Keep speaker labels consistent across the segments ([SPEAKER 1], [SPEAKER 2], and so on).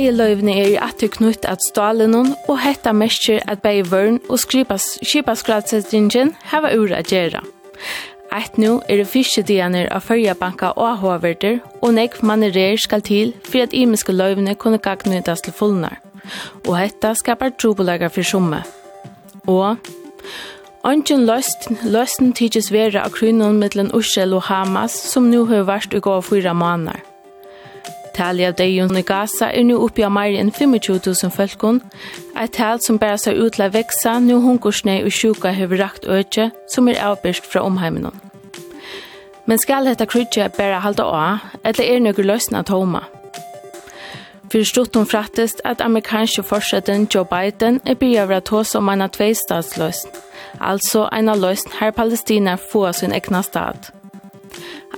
[SPEAKER 1] veieløyvene er i atter knutt at stalen og hetta mestjer at beie vørn og skipaskratsetringen heva ura gjerra. Eit nu er det fyrste dianer av fyrjabanka og hoverder, og nekv manerer skal til for at imiske løyvene kunne gagnytas til fullnar. Og hetta skapar trobolaga for summe. Og Ongen løst, løsten tidsvera av krynon mittlen Ushel og Hamas, som nu har vært i gå fyra måneder. Tali av deion i Gaza er nu oppi av meir enn 25 000 folken, et tal som bæra seg utla veksa nu hunkursne og sjuka hever rakt øyke som er avbyrst fra omheimen. Men skal dette krydje bæra halda av, eller er nøkker løsna tåma? Fyrir stuttum frattest at amerikanske forsetten Joe Biden er byrja vera tås om eina tveistatsløsn, altså eina løsn her Palestina få sin egna stad.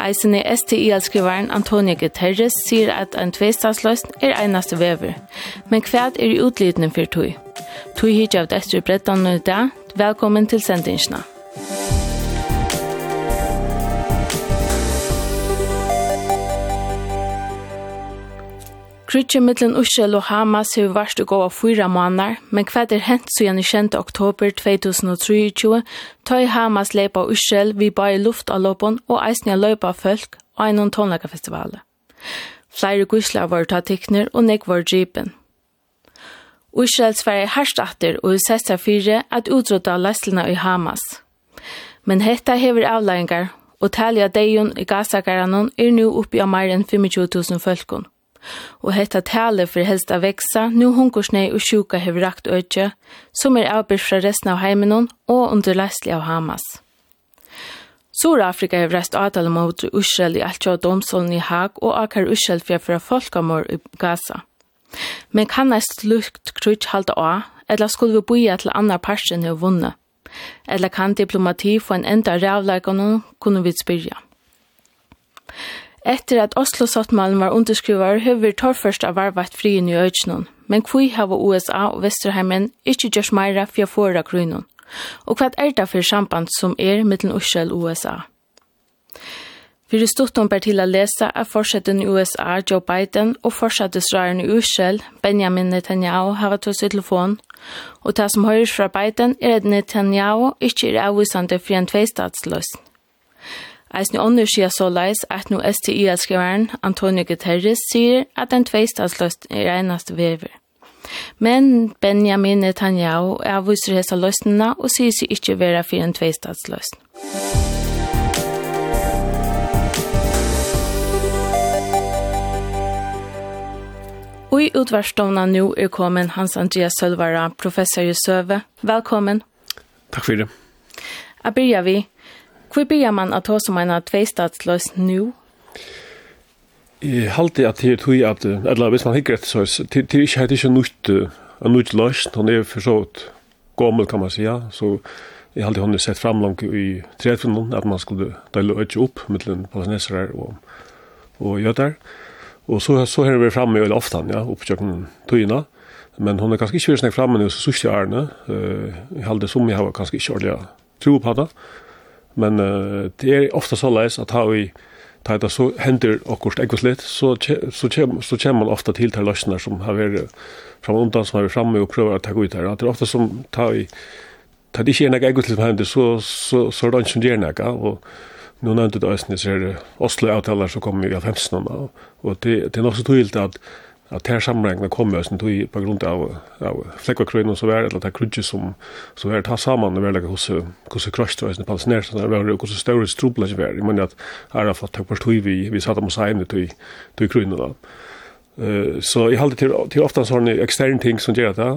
[SPEAKER 1] Eisen i STI-skriveren Antonio Guterres sier at en tveistatsløsn er eneste vever. Men hva er utlydende for tog. Tog hit av dette brettene i dag. Velkommen til sendingsene. Velkommen. Krutje mittlen Ushel og Hamas har vært å gå av fyra måneder, men hva er hent siden i 20. oktober 2023, tar Hamas leipa Ushel vi bare luft av lopen og eisne løypa av folk og en tonlagafestivalet. Flere gusler var tatt tikkner og nek var djipen. Ushel sverre herstatter og sester fire at utrodda leslina i Hamas. Men hetta hever avleggingar, og talja deion i gasakarannon er nu oppi av mer enn 25.000 folkene og hetta tale for helst av veksa, nu hunkursnei og sjuka hev rakt øytje, som er avbyrst fra resten av heimenon og under leisli av Hamas. Sur-Afrika hev reist avtale mot Ushel i alt jo domstolen i Haag og akar Ushel fyrir fyrir folkamor i Gaza. Men kan eist lukt krutsk halda av, eller skulle vi boja til andre parsen og vunne? Eller kan diplomati få en enda rævleikon kunne vi spyrja? Etter at Oslo-sottmalen var underskrivar, høver torrførst av varvart frien i øytsnån, men kvui hava USA og Vesterheimen ikkje gjørs meira få fora grunnen. Og hva er det for samband som er mellom Oslo og USA? Fyrir stuttum ber til å lese at forsetten i USA, Joe Biden, og forsettisraren i Ushel, Benjamin Netanyahu, har tog i telefon, og det som høyres fra Biden er at Netanyahu ikkje er avvisande for en tveistatsløsning. Eisne ånder sier så leis at nå STI-skriveren Antonio Guterres sier at en tveistadsløst er eneste vever. Men Benjamin Netanyahu avviser hesa løsningene og sier seg ikke være for en tveistadsløsning. Og i utvarsdomna nå er kommet Hans Andreas Sølvara, professor i Søve. Velkommen.
[SPEAKER 2] Takk for det.
[SPEAKER 1] Jeg begynner vi. Hvor blir man at ha som en tveistatsløs nu?
[SPEAKER 2] Jeg halte at det er tog at, eller hvis man hikker etter så, det er ikke, helt ikke nytt, en nytt løs, han er for så vidt gammel, kan man säga. så jeg halte han er sett fram langt i tredfinnen, at man skulle dele øyne opp mellom palestinesere og, og jøder. Og så, så har vi framme veldig ofte, ja, oppkjøkken togene, men hun er kanskje ikke vært snakket framme nå, så sørste ærene, jeg halte som jeg har kanskje ikke ordentlig tro på det, Men uh, det er ofta så leis at har vi tar det så hender akkurat ekkert litt, så, så, så kommer man ofta til til løsner som har vært fram og undan som har vært framme og prøver å ta ut her. Det er ofta som tar vi tar det ikke er ekkert litt som hender, så, så, så er det ikke som gjør noe. Og nå nevnte det Østnes her, Oslo-avtaler så kommer vi i 15 og, og det, det er nok så tydelig at at her sammenhengen kom med oss på grunn av, av flekkerkrøyene så var, eller det krydget som, som var tatt sammen, det var hos hos hos krøystøysene palestinerne, det var hos større strobler som var. Jeg mener at Arafat takk partui vi, vi satt om oss egnet til, til krøyene da. Uh, så jeg halde til, til ofte sånne eksterne ting som gjør det,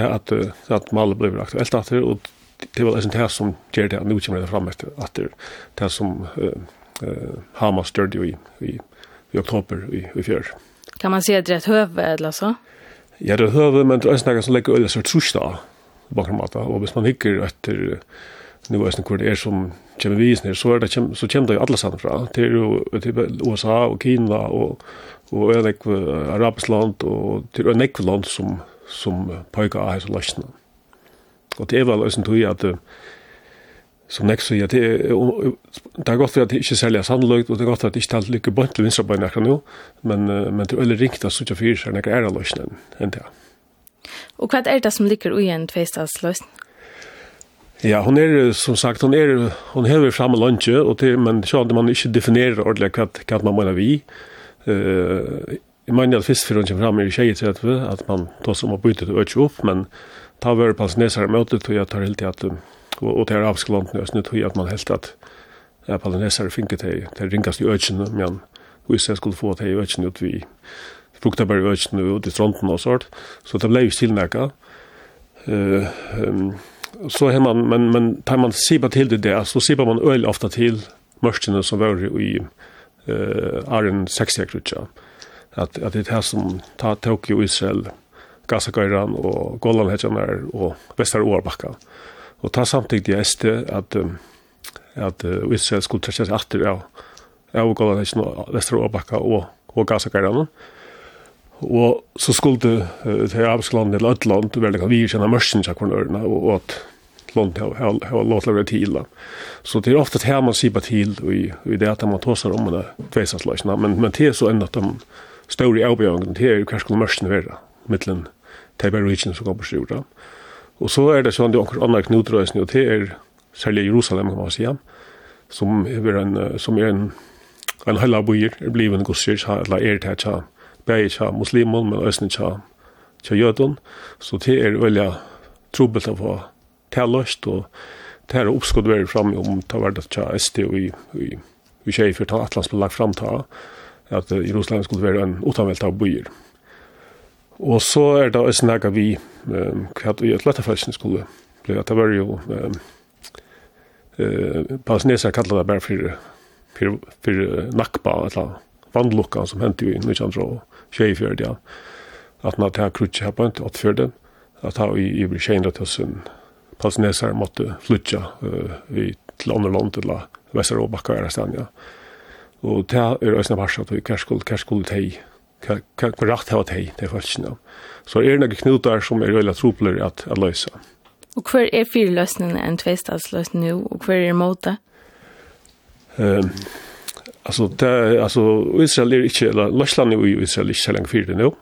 [SPEAKER 2] at, at malet blir aktuelt det og det var liksom det som gjør det, nå kommer det fram etter, etter det som uh, uh, Hamas gjør det i, i, i oktober i, i fjør.
[SPEAKER 1] Kan man se att det är ett hövud eller så?
[SPEAKER 2] Ja, det är hövud, men det är en som lägger öl så är trusda bakom allt. Och hvis man hickar efter nu vet inte hur det är som kommer vi ner så är det så kommer det ju alla samt fra. till är ju USA och Kina och och ölik arabiskt land och till en ekvivalent som som pojkar har så lastna. Och det är väl ösen tror jag att som nekst sier, det er, det er godt for at det ikke selger sannløgt og det er godt for at det ikke er lykke bønt til vinstra vinstrabøyne akkurat nå, men, men det er veldig ringt at sutja fyrir seg nekker er løsnen enn det.
[SPEAKER 1] Og hva er det som ligger ui en tveistadsløsn?
[SPEAKER 2] Ja, hon er som sagt, hon er hon hever fram lunche og til men så hade man ikke definierat ordentlig hva hva man mener vi. Eh, uh, jag menar att for hun kommer fram i tjejet att at man tar som har bytt ut opp, men ta vare på hans nesere møte, och jeg tar helt til at og, og det er avskalantene, jeg snitt at man helt at ja, palanesere finket til, til ringast i økene, men hvis jeg skulle få til i økene ut vi brukte bare i økene ut i stronten og sånt, så det ble jo stilnækka. Uh, um, så har man, men, men tar man sipa til det der, så sipa man øl ofta til mørkene som var i uh, Arjen 60-krutja. At, at det er det som tar Tokyo, Israel, Gaza-Gairan og Golan-Hedjanar og Vestar-Årbakka. Uh, Og ta samtidig i SD at, at Israel skulle trekja seg atter av av Golan Hesjen og Vestra Åbakka og, og Gazakarene. Og så skulle det til arbeidslandet eller et land veldig kan virkjenne mørsen til hverandre og, og at land har lov til å være til. Så det er ofte det her man sier på til, og i det at man tar om det tveisansløsene, men, men det er så enn at de større avbjørnene, det er jo hva skulle mørsen være, mittelen Teibar Region som kommer til å gjøre. Og så er det sånn det er andre knutrøsene, og det er særlig Jerusalem, kan man si, som er en, som er en, en hella byer, er blivet en gosjer, eller er det ikke, bare ikke muslimer, men også ikke, ikke jøden. Så det er veldig trubbelt å få tilløst, og det er oppskott veldig frem om det var det ikke SD og i, i, i Kjefer, til Atlas ble lagt frem til at Jerusalem skulle være en utanvelt av byer. Og så er det også nægge vi, hva i et lettefelsen skulle bli, at det var jo, palestineser kallar det bare for, for, for nakba, eller vannlukka som hendte jo i 1924, ja. At man det her krutje her på en til åttfjørde, at her i over 200 palestineser måtte flytja i til andre land, eller Vesteråbakka er det ja. Og det er også en varsel at vi kjærskole, skulle, til hva rett har teg, det er faktisk. Så er det noen knutar som er veldig tropler at, at løse.
[SPEAKER 1] Og hver er fire løsningene enn tveistadsløsning nå, og hver er imot det?
[SPEAKER 2] Um, altså, det, altså, Israel er ikke, eller Løsland i Israel er ikke så lenge fire nå,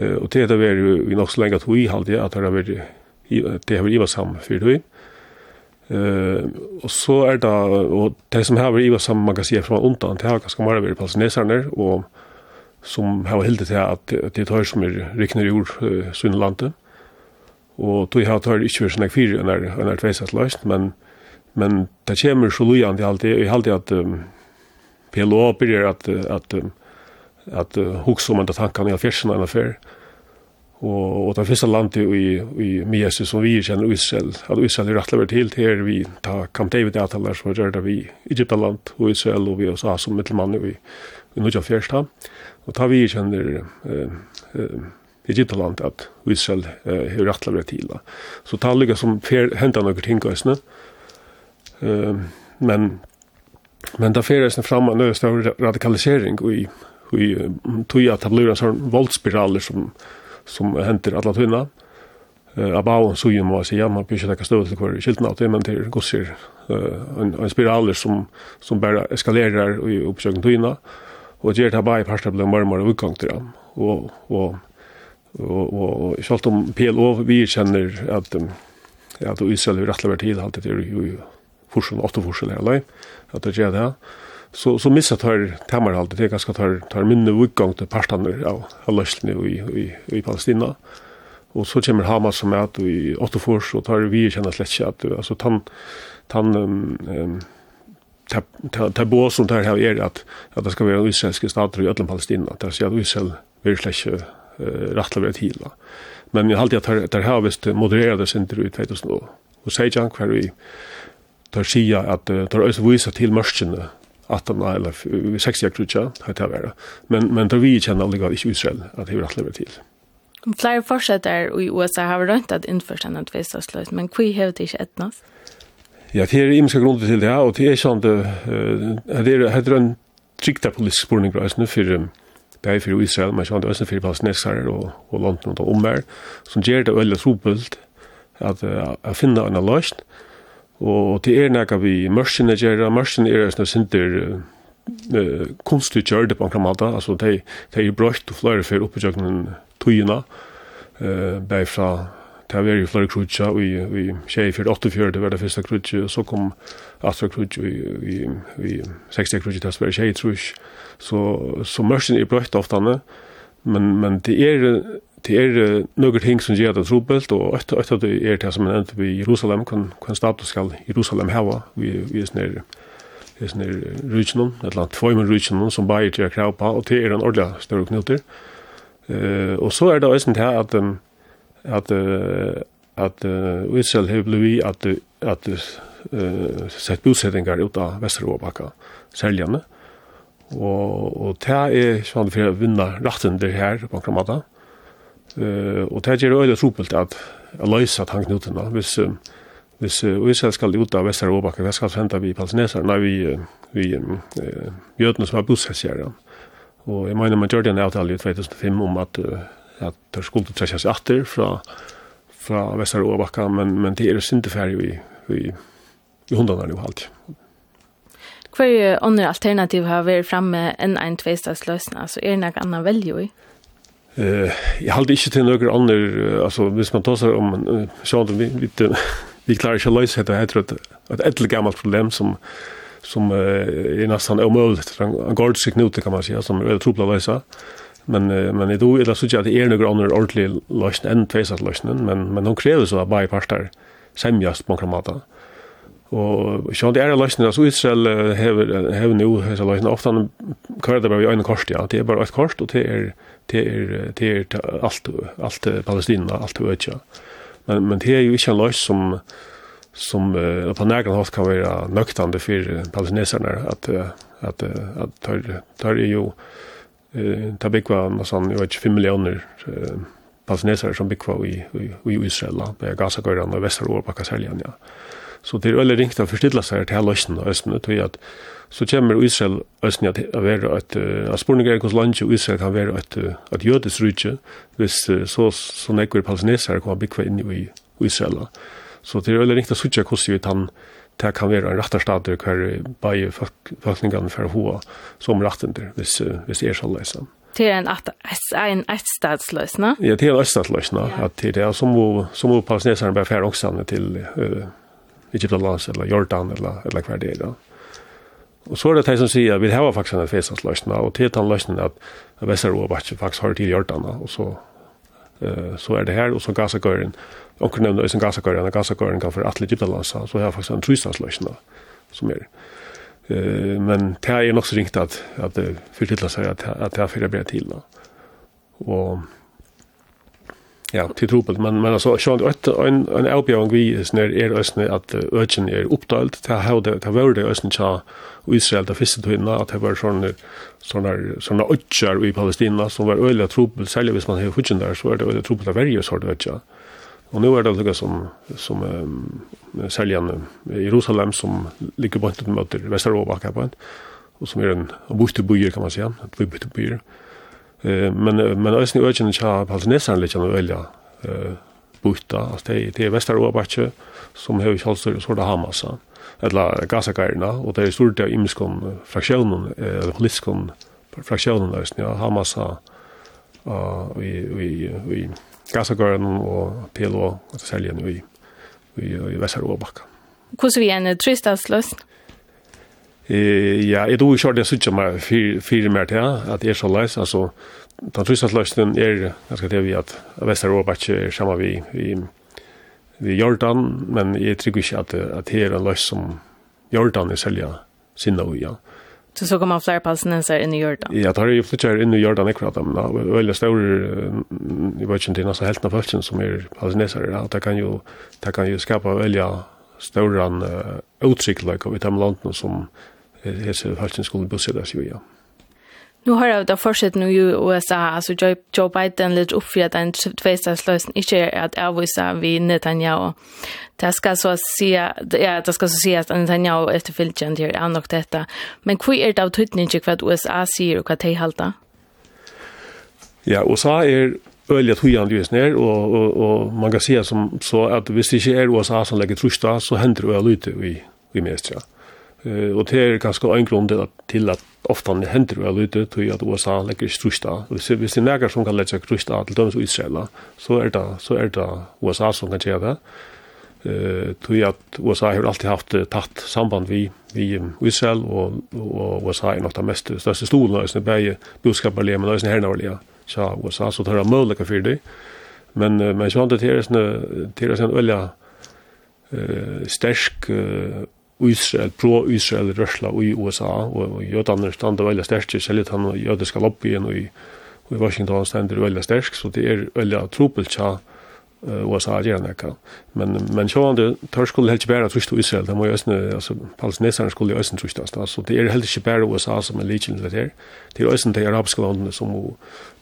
[SPEAKER 2] uh, og det er det vi nok så lenge at vi halde at det har vært det har vært iva sammen fire vi. Uh, og så er det, og det som har vært iva sammen, man kan si, fra undan, det har ganske mange vært palestineserne, og som har hildet til at det tar som er rikner i ord uh, Sunnelandet. Og tog har tar ikke vært sånn fire enn er, enn er tveisat løst, men, men det kommer så lujan til alltid, i jeg halte at um, PLO byrger at, at, att at uh, hukse om enda tankene i alfjersen enn affær. Og, og det første landet i, i Miesi som vi kjenner Israel, at Israel er rettelig vært helt her, vi tar Camp David-avtaler som gör gjør det vi Egyptaland og Israel, og vi også har som mittelmann i, i Nudja Fjerstad. Og Og ta vi kjenner eh, eh, Egyptaland at Israel eh, har rett til å til. Så ta som fer, hentet noen ting også. Eh, men men da fer seg fram en større radikalisering i i tog at det blir en sånn voldspiraler som, som henter alle tunna. Uh, Abao, så jo må jeg si, ja, man bør ikke lekke støv til hver skilten av det, men det gosser uh, en, en spiraler som, som bare eskalerer i oppsøkende tunna og gjør det bare i parster ble mer og mer utgang til dem. Og, og, og, og, og selv om PLO vi kjenner at, at Israel vil rettelig være tid, alltid er jo forskjell, åtte forskjell her, eller? at det gjør det. Så, så missa tar temmer alltid, det er ganske tar, tar minne utgang til parstene av, av løsene i, i, i Palestina. Og så kommer Hamas som er at i åtte forskjell, og tar vi kjenner slett ikke at, altså, tann, tann, um, um, ta bo som tar här är att att det ska vara en stater i alla Palestina där så att Israel vill släcka rättla vid till. Men jag alltid att där har visst modererade center ut vet oss då. Och säger jag kvar vi tar sia att tar är visa till mörskene att de eller 60 krutja har det varit. Men men då vi känner aldrig i Israel att det är rättla vid till.
[SPEAKER 1] Flere fortsetter i USA har rønt at innførst en adveistavsløs, men hva har det ikke etnast?
[SPEAKER 2] Ja, det er imenska grunder til det, og det er sånn det, det er en trikta politisk spurning fra Østene for Bæg for Israel, men sånn det også for Palestinesere og, og London og omvær, som gjør det veldig trobult at jeg finner en løsning, og det er nekka vi mørkene gjør, mørkene er sånn sinter kunstig gjør det på en måte, altså det er brøyt og flere for oppgjøkken tøyene, bæg fra det var jo flere krutja, og i 24-48 det var det første krutja, og så kom Astra krutja vi 60 krutja, det var 20 trus. Så, så mørsen er brøtt ofta men, men det er det er nøkker ting som gjør det trobelt, og etter at det er det som man endte i Jerusalem, hva status skal Jerusalem hava, vi, vi er sånne Det er sånne rutsen, et eller annet tvøymen rutsen som bare til å krav på, og det er en ordentlig større knuter Uh, og så er det også det at um, at at uh, Israel har blivit at at uh, sett bosettingar ut av Vesteråbakka säljarna. Og og det er sånt för att vinna rätten der her på Kramata. Eh uh, och det är ju at att lösa tanknoterna. Hvis uh, hvis uh, Israel skal ut av Vesteråbakka, vad skal hända vi palestinier nei vi vi eh uh, som har bosättningar. Og jag menar man gjorde en avtal i 2005 om at uh, at det skulle trekka seg atter fra, fra Vestar Åbakka, men, men det er syndeferdig i, i, i hundene jo
[SPEAKER 1] alltid. Hver andre alternativ har vært framme enn en tveistagsløsning, Altså, er det noe annet velge i?
[SPEAKER 2] Eh, jag hade inte till några andra alltså hvis man tar sig om uh, så att vi vi, vi klarar inte lösa det här tror att ett ett gammalt problem som som uh, är nästan omöjligt. En gårdsig knut kan man säga som är väldigt tropla lösa men men det då eller så att det är några andra ordentliga lösningar än tvåsats lösningar men men de kräver så att bara parter sämjas på kramata. Och så det är lösningar så Israel har har nu så lösningar ofta kör det bara i en kort ja det är bara ett kort och det är det är det är allt allt Palestina allt ötja. Men men det är ju inte en lösning som som uh, på nägra håll kan vara nöktande för palestinierna att att att tar tar ju eh ta bikva sån jag vet 5 miljoner eh, palestinesare som bikva i i, i Israel på Gaza går och västra Europa kan sälja ja. Så det är väl ringt att förstilla sig till lösningen och östen tror jag att så kommer Israel östen att vara ett att spårningar hos land i Israel kan vara ett att jödes rike vis så så nekor palestinesare kommer bikva in i Israel. Så det är väl ringt att switcha hur ju kan det kan være en rettarstad hver bare folkeningene for hoa som retten der, hvis, hvis det er så løsene
[SPEAKER 1] Det er en en ettstadsløsene?
[SPEAKER 2] Ja, det er en ettstadsløsene. Ja. At det er som må som må palestineserne bare fær også til uh, Egyptalands eller Jordan eller eller hver det da. Og så er det de som sier at vi har faktisk en fesatsløsna, og til den løsene at Vesteråbakke faktisk har til Jordan, og så, uh, så er det her, og så Gaza-gøren Och kunna nämna en gasakör en gasakör kan för att lite lansa, så jag faktiskt en tryslandslösning som är. Eh men det är nog så ringt att att det förtitlar säga att att det har fyra blir till då. Och ja, till trubbel men men alltså så att en en avbjörn vi snär är ösne att urgen är uppdalt till hur det det var det ösne cha och Israel där fiske då innan att det var sån såna såna ökar i Palestina som var öliga trubbel säljer hvis man har skjutsen där så är det öliga tropet av varje sort ökar. Og nu er det några som som um, säljer i Jerusalem som ligger på en måte i möter her på en, og som er en bostadsbyer kan man säga, ett bostadsbyer. Uh, men men ösn öken har alltså nästan lite av välja eh bota alltså det det er Västerås som har ju alltså sådär Hamas, eller gasakarna og det er stort av imskon fraktionen eller poliskon fraktionen ösn ja hamasa eh vi vi vi Gassagården og PLO, og særlig i, i, i Vessar-Åbakka.
[SPEAKER 1] Hvordan vi en tristadsløst?
[SPEAKER 2] Eh ja, jeg tror ikke det er sitter meg fire mer til at det er så løs. altså den trystandsløsten er, ganske skal til vi at Vesteråba ikke er sammen vi, vi, vi Jordan, men jeg tror ikke at, at det er en løs som Jordan er selja sinne og ja.
[SPEAKER 1] Så så kommer flera palestinenser in i Jordan.
[SPEAKER 2] Ja, tar ju flyttar in i Jordan ikväll dem. men väldigt stor i vet inte nästan helt av folk som är palestinenser att det kan ju det kan ju skapa välja stora uh, utsikt like av ett land som hese folk skulle bosätta sig. Ja.
[SPEAKER 1] Nu har jag då fortsatt nu i USA, alltså Joe, Joe Biden lite upp för att en tvåstatslösning inte är att avvisa vid Netanyahu. Det ska så säga, ja, det ska så säga att Netanyahu efter filtern till är nog detta. Men hur är det av tydning till vad USA säger och vad de halter?
[SPEAKER 2] Ja, USA är öliga tujan just ner och, och, och man kan säga som, så att hvis det inte är USA som lägger trusta så händer det öliga ute i, i mestra. Ja. Eh och det är ganska en grund till att ofta det händer väl lite till att USA legger strusta. ser vi ser några som kan lägga strusta till dømes og Israel, så är det, så är det USA som kan göra det. Uh, tog att USA har alltid haft tatt samband vi, vi Israel, och och USA är något av mest största stolen, og det er men det här hernavarlige, så USA, så det möjliga för for det. Men, men sånn det är såna er en veldig uh, sterk uh, Israel, pro-Israel rørsla i USA, og jødaner standa veldig sterkje, selv at han og jødiska lobbyen og i, og i Washington stender veldig sterk, så det er veldig trupelt tja uh, USA gjerne nekka. Men, men sjående, tør skulle helst ikke bæra trusht av Israel, de må jo øsne, altså palestineserne skulle jo øsne trusht så det er helt ikke bæra USA som er likjen til det her, det er øsne de arabiske landene som må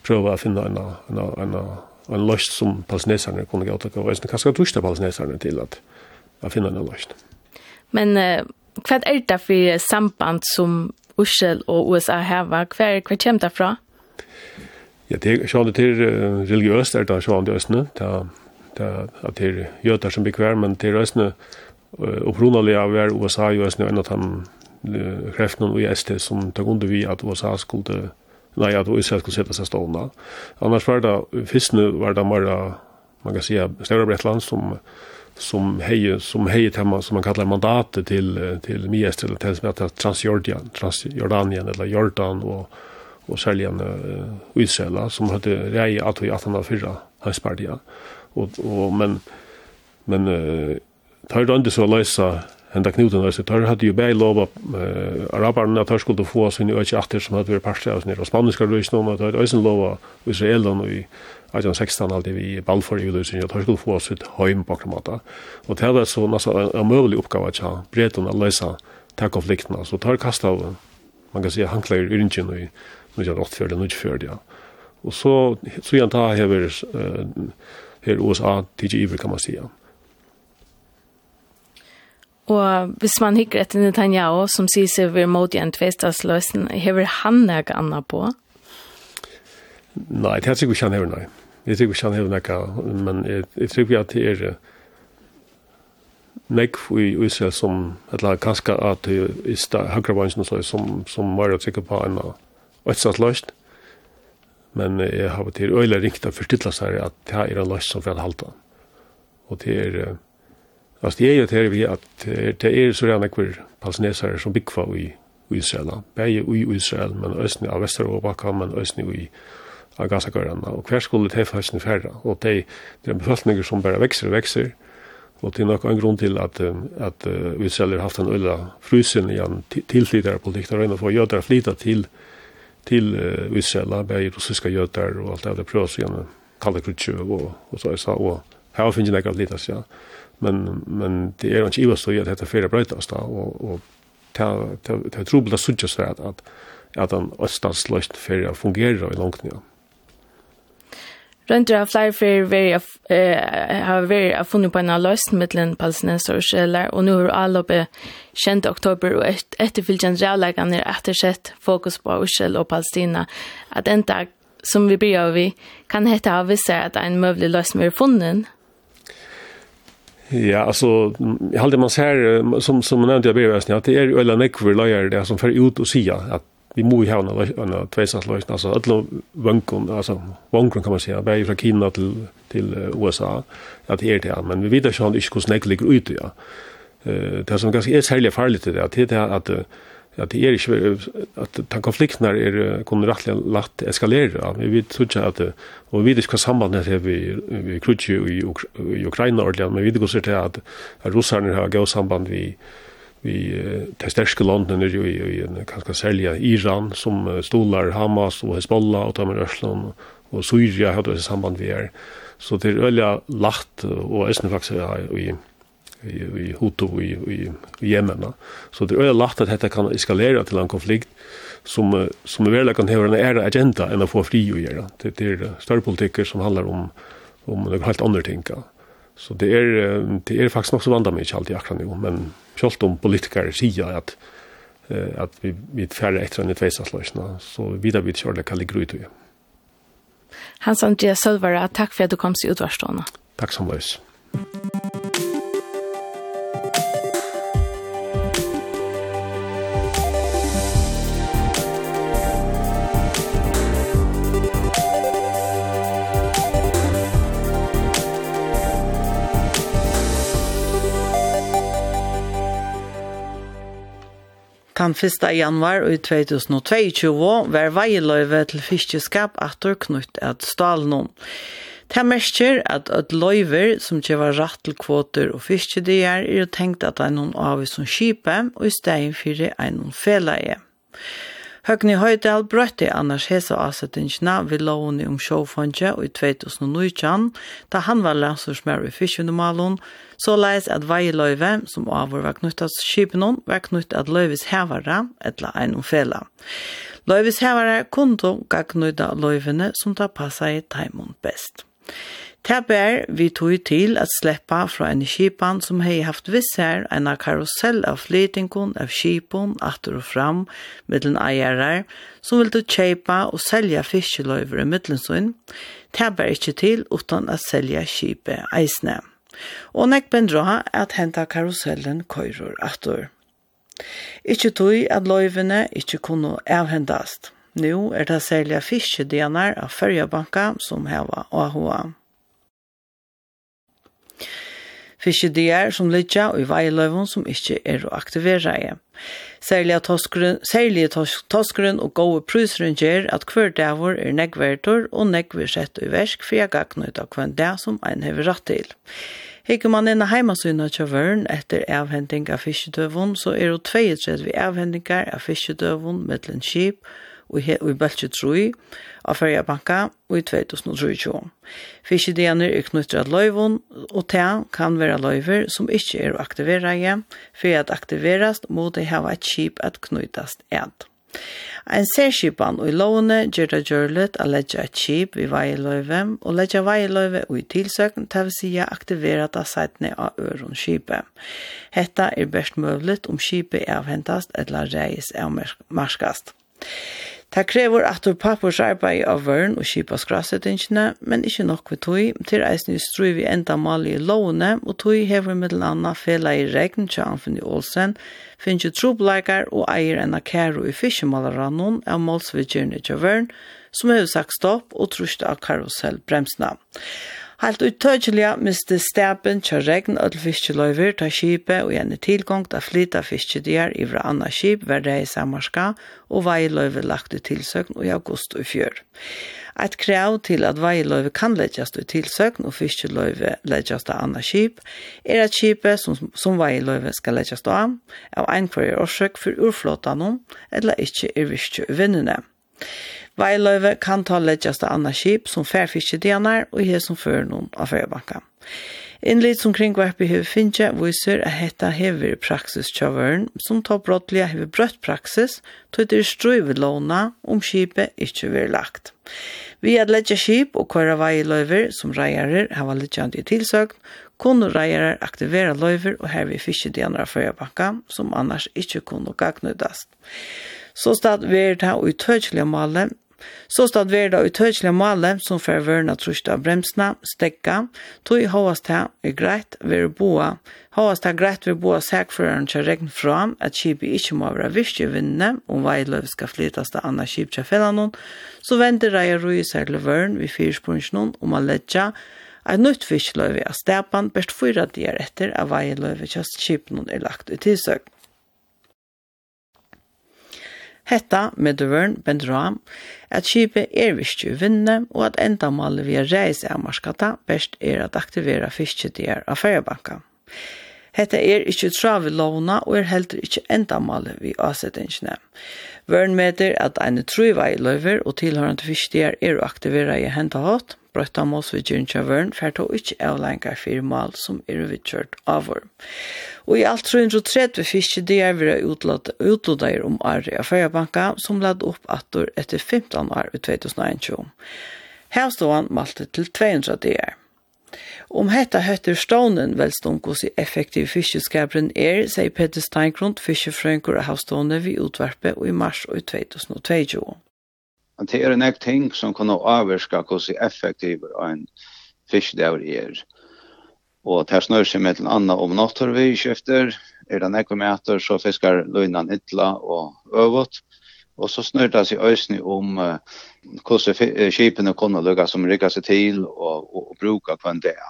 [SPEAKER 2] prøve å finne en, en, en, en løst som palestineserne kunne gjøre, og øsne kanskje trusht av palestineserne til at, at finne en løst.
[SPEAKER 1] Men uh, hva er det for samband som Ussel og USA har? Hva er hva kommer det fra?
[SPEAKER 2] Ja, det er sånn til religiøst er det sånn til Østene. Det er, det er, det er jøter som blir kvær, men til Østene opprunalig av hver USA i Østene enn at han kreftene og i ST som tar under vi at USA skulle nei, at Israel skulle sette seg stående. Annars var det, først nå var det bare, man kan si, Større Bretland som som heje som heje tema som man kallar mandatet till till Mies eller till som heter Transjordanien Transjordanien eller Jordan och och Säljan och Israel som hade rej att i 1804 Hespardia och och men men uh, tar det inte så lösa enda knuten där så tar hade ju bäj lova uh, arabarna tar skulle få sin öch som hade varit parter av sin spanska röst någon att ösen lova Israel och i 1816 alltid vi Balfour for utlysning, og de skulle få sitt heim på akkurat måte. Og det var så nesten en møvelig oppgave til bretene å løse de konfliktene. Så tar har av, man kan si, hankler i rynken i 1984, 1984, ja. Og så, så igjen da hever her USA tidlig iver, kan man si, ja.
[SPEAKER 1] Og hvis man hikker etter Netanyahu, som sier seg vi mot i en tvestadsløsning, hever han noe annet på?
[SPEAKER 2] Nei, det er sikkert ikke han hever, nei. Jeg tror ikke han hever nekka, men jeg, jeg tror ikke at det er nekk i Israel som, eller kanskje at det er høyre høyrevansen som, som var å sikker på en øtsatt løst. Men jeg har til øyla ringt å forstille seg at det er en løst som vil halte. Og det er, altså det er jo til vi at det er så rene kvar palestinesere som bygger i Israel. Begge i Israel, men østene av Vesteråbakken, men østene i Israel av gasakørene, og hver skulle det de sin færre, og det de er befolkninger som bare vekser og vekser, og det er nok en grunn til at, at uh, Israel har haft en øyla frysen i en tilflytere politikk, der øyne for jøder flytta til, til uh, Israel, bare russiske jøder og alt det, där prøver seg gjennom kalde och og, og så, så, og her finnes jeg ikke alt litt, ja. Men, men det er ikke ivast å gjøre dette fyrir brøytast, og, og det er trobel å sutja seg at, at, att han østans løst fyrir å fungere i langt, ja.
[SPEAKER 1] Rundt av flere fyrir veri har veri av funnet på en av løsning mittelen palestinenser og skjeler, og nu har alloppet kjent oktober og et, etterfylgjent rævleggen er ettersett fokus på Israel og Palestina. At en dag som vi blir av vi, kan hette av visse at en møvlig løsning er funnet,
[SPEAKER 2] Ja, alltså jag hade man ser som som nämnde jag ber att det är ölla nekver lagar det som för ut och säga att vi må ju ha en en tvåsatslösning alltså alla vankon alltså vankon kan man säga bäj från Kina till till USA att det är det men vi vet ju inte hur snäck ligger ute ja. Eh det som ganska är särskilt farligt det att det är att att det är ju att ta konflikter är kommer rätt lätt eskalera vi vet så att och vi vet vad sambandet är vi vi krutje i Ukraina ordentligt men vi vet också att att ryssarna har gått samband vi vi de største landene er jo i, i kanskje særlig Iran, som stolar Hamas og Hezbollah og Tamer Ørsland og Syria hadde det samband vi er. Så det er veldig lagt og æsne faktisk er i, i, i Hutu i, i, i Yemen. Så det er veldig lagt at dette kan eskalere til en konflikt som, som er veldig kan høre en ære agenda enn å få fri å gjøre. Det, det er større politikker som handler om, om noe helt andre ting. Så det er, det er faktisk nok så vandet meg ikke alltid akkurat nå, men Selv om politikere sier at, at vi, vi færre etter enn i tveisansløsene, så videre vi ikke det kan ligge ut i.
[SPEAKER 1] Hans Andreas Sølvare, takk for at du kom til utvarstående.
[SPEAKER 2] Takk som løs.
[SPEAKER 3] Takk. Tan 1. januar i 2022 var veieløyve til fiskeskap atter knytt at stalnon. Det merker at et løyver som kjøver rett til kvoter og fiskedier er tenkt at det er noen avvis som kjipe og i stedet for en feleie. Høgni Høydal brøtti annars hesa avsettingsna vi lovene om sjåfondje i 2019, da han var landsursmær i fyrkjønnemalen, så leis at veiløyve, som avur var knutt av var knutt at løyvis hevare, etla ein fela. Løyvis hevare kundu gagnuda løyvene som ta passa i taimund best. Det bär vi tog til at sleppa fra en kipan som hei haft viss her en karusell av flytingon av kipan atter og fram mittlen eierar som vildu kjeipa og selja fiskeløyver i mittlen sin. Det bär ikkje til utan at selja kipe eisne. Og nek bendra at henta karusellen køyrur atter. Ikkje tog at løyvene ikkje kunne avhendast. Nu er det selja fiskedienar av fyrjabanka som heva og hoa. Fiskedier som ligger og i veiløven som ikke er å aktivere i. Særlig toskeren, og gode pryseren gjør at hver dag er negvertor og negver sett i versk for jeg gagne ut av hver dag som en har rett til. Hikker man inn i heimasynet til vøren etter avhending av fiskedøven, så er det 32 avhendinger av fiskedøven med en skip og og i Bøltje 3 av Færja Banka og i 2023. Fiskedianer er knyttet av løyvun, og det kan være løyver som ikke er å aktivere igjen, for at aktiverast må det hava et kjip at knytast edd. Ein særskipan og i lovene gjør det gjørlet å legge et kjip i veieløyve og legge veieløyve og i tilsøkn til å si aktivere det seitene av øren kjipet. Hetta er best mulig om kjipet avhentast eller reis er marskast. Det krever at du pappurs arbeid av vøren og kipa skrasettingene, men ikke nok ved tog, til eisen i strøy vi enda mal i lovene, og tog hever med den andre fela i regn til Anfinn Olsen, finnes jo trobleikar og eier enn akero i fiskemalerannon av målsvidgjerne til vøren, som har sagt stopp og trusht av karusellbremsene. Helt uttøkjelige miste staben kjør regn og fiskeløyver ta skipet og gjerne tilgang til flytta der i vra anna skip hver dei i samarska og veiløyver lagt ut tilsøkn i august og fjør. Et krav til at veiløyve kan legges ut tilsøkn og fiskeløyve legges til anna skip er at skipet som, som veiløyve skal legges til av av en kvarje årsøk for urflåtanen eller ikke er virkje uvinnene. Veiløyve kan ta leggjast av anna skip som færfiskedianar og her som fører noen av færbanka. Innlitt som kringvarpi hever finnje viser at hetta hever praksis tjavøren som tar brottliga hever brøtt praksis til det struive låna om skipet ikkje vil lagt. Vi at leggja skip og kåra veiløyver som reiarer hava leggjant i tilsøkt, kunne reiarer aktivera løyver og hervi fiskedianar av færbanka som annars ikkje kunne gagnudast. Så stad ver ta og i Så stod vi da utøytelig male som fer vørna trusht av bremsene, stekka, tog i hovast her er greit ved boa. Hovast her greit ved boa sækføreren til regn fra at kipet ikke må være visst i vindene, om veiløv skal flytas til anna kjip til fellan så vender reia roi seg til vørn vi fyrspunsjonen om um å letja Et nytt fiskløyve av stepan best fyra dier etter av veiløyve kjøst kjipen er lagt ut i tilsøkt. Hetta med døveren bender at skipet er visst i vinne, og at enda målet vi er reis av marskata, best er at aktivera fisketier av feriebanka. Hetta er ikkje travi lovna og er heldur ikkje endamale vi avsettingene. Vørn meter at ein truva i løyver og tilhørende fisketier er å aktivera i henta hatt, brøtta mås ved Gyrnkjøveren, for det er ikke avlengar fire mal som er vidkjørt avår. Og i alt 330 fiske det er vi utlodder om Ari av Føyabanka, som lad opp atter etter 15 år i 2021. Her stod han malte til 200 DR. Om hetta høtter stånen vel hos i effektiv fiskeskabren er, sier Peter Steingrund, fiskefrønker av havstående vi utvarpe og i mars og i 2022
[SPEAKER 4] at det er en ek ting som kan avvirka hvordan effektiv en fiskdøver er. Og det snør seg med til anna om nattorvi skifter, er det nekve meter så fiskar løgnan ytla og øvått. Og så snør det seg øysni om uh, hvordan skipene kunne lukka som rikka seg til og, og, og bruka på en dag.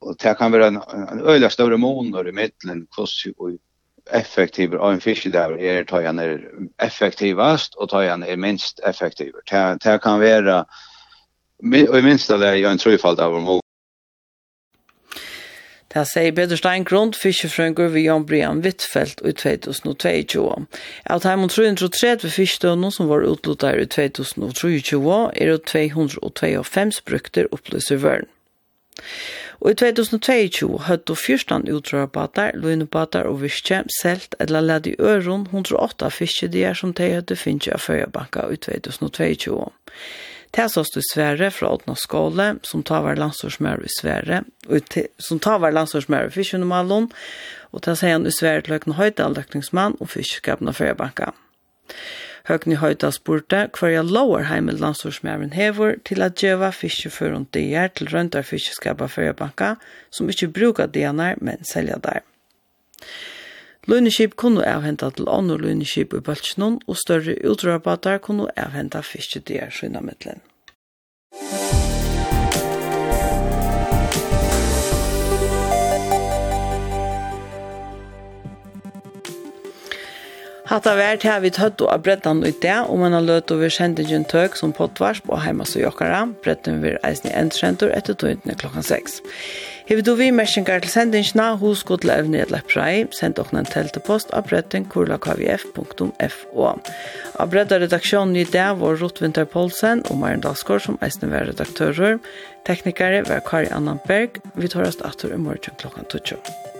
[SPEAKER 4] Og det kan være en, en øyla større måneder i middelen hvordan effektivt og en fiskedaver er tar han er effektivast og tar han er minst effektiv. Det kan være og i minst det er en trøyfald av om
[SPEAKER 3] Det sier Peter Steingrund, fiskefrøngur ved Jan Brian Wittfeldt i 2022. Av Taimon 330 fiskdøvnene som var utluttet i 2023 er det 252 brukter opplyser vøren. Og i 2022 høttu 14 utdragbåtar, løgnebåtar og viske, selt eller ledd i øron 108 fiskedier som de høttu finnje av Førjabanka i 2022. Det ståst i Sverre fra Åtna Skåle, som tar var landstorsmær i Sverre, og som tar var landstorsmær i Fiskjønumallon, og det sier han i Sverre til Høyden Høydal, løkningsmann og Fiskjøkabna Førjabanka. Og Høgni Høyda spurte hver jeg lover hjemme landstorsmæren hever til at djeva fiskeføren dier til røntar fiskeskapa førjebanka, som ikke bruker dierne, men selja der. Lønneskip kunne avhenta til andre lønneskip i Bøltsjønån, og større utrørbater kunne avhenta fiskedier sønne mittelen. Hatta vært her vi tøtt og brettan ut det, og man har løtt over kjentingen tøk som pottvarsp og heima så jokkara. Bretten vil eisen i endkjentur etter tøyntene klokkan 6. Hevi du vi mersingar til sendingsna, hos god til evne et send okna en teltepost av bretten kurlakvf.fo. Av bretta redaksjonen i det var Rotvinter Poulsen og Maren Dalsgaard som eisen var redaktører. Teknikere var Kari Annanberg. Vi tar oss atur i morgen klokkan 12.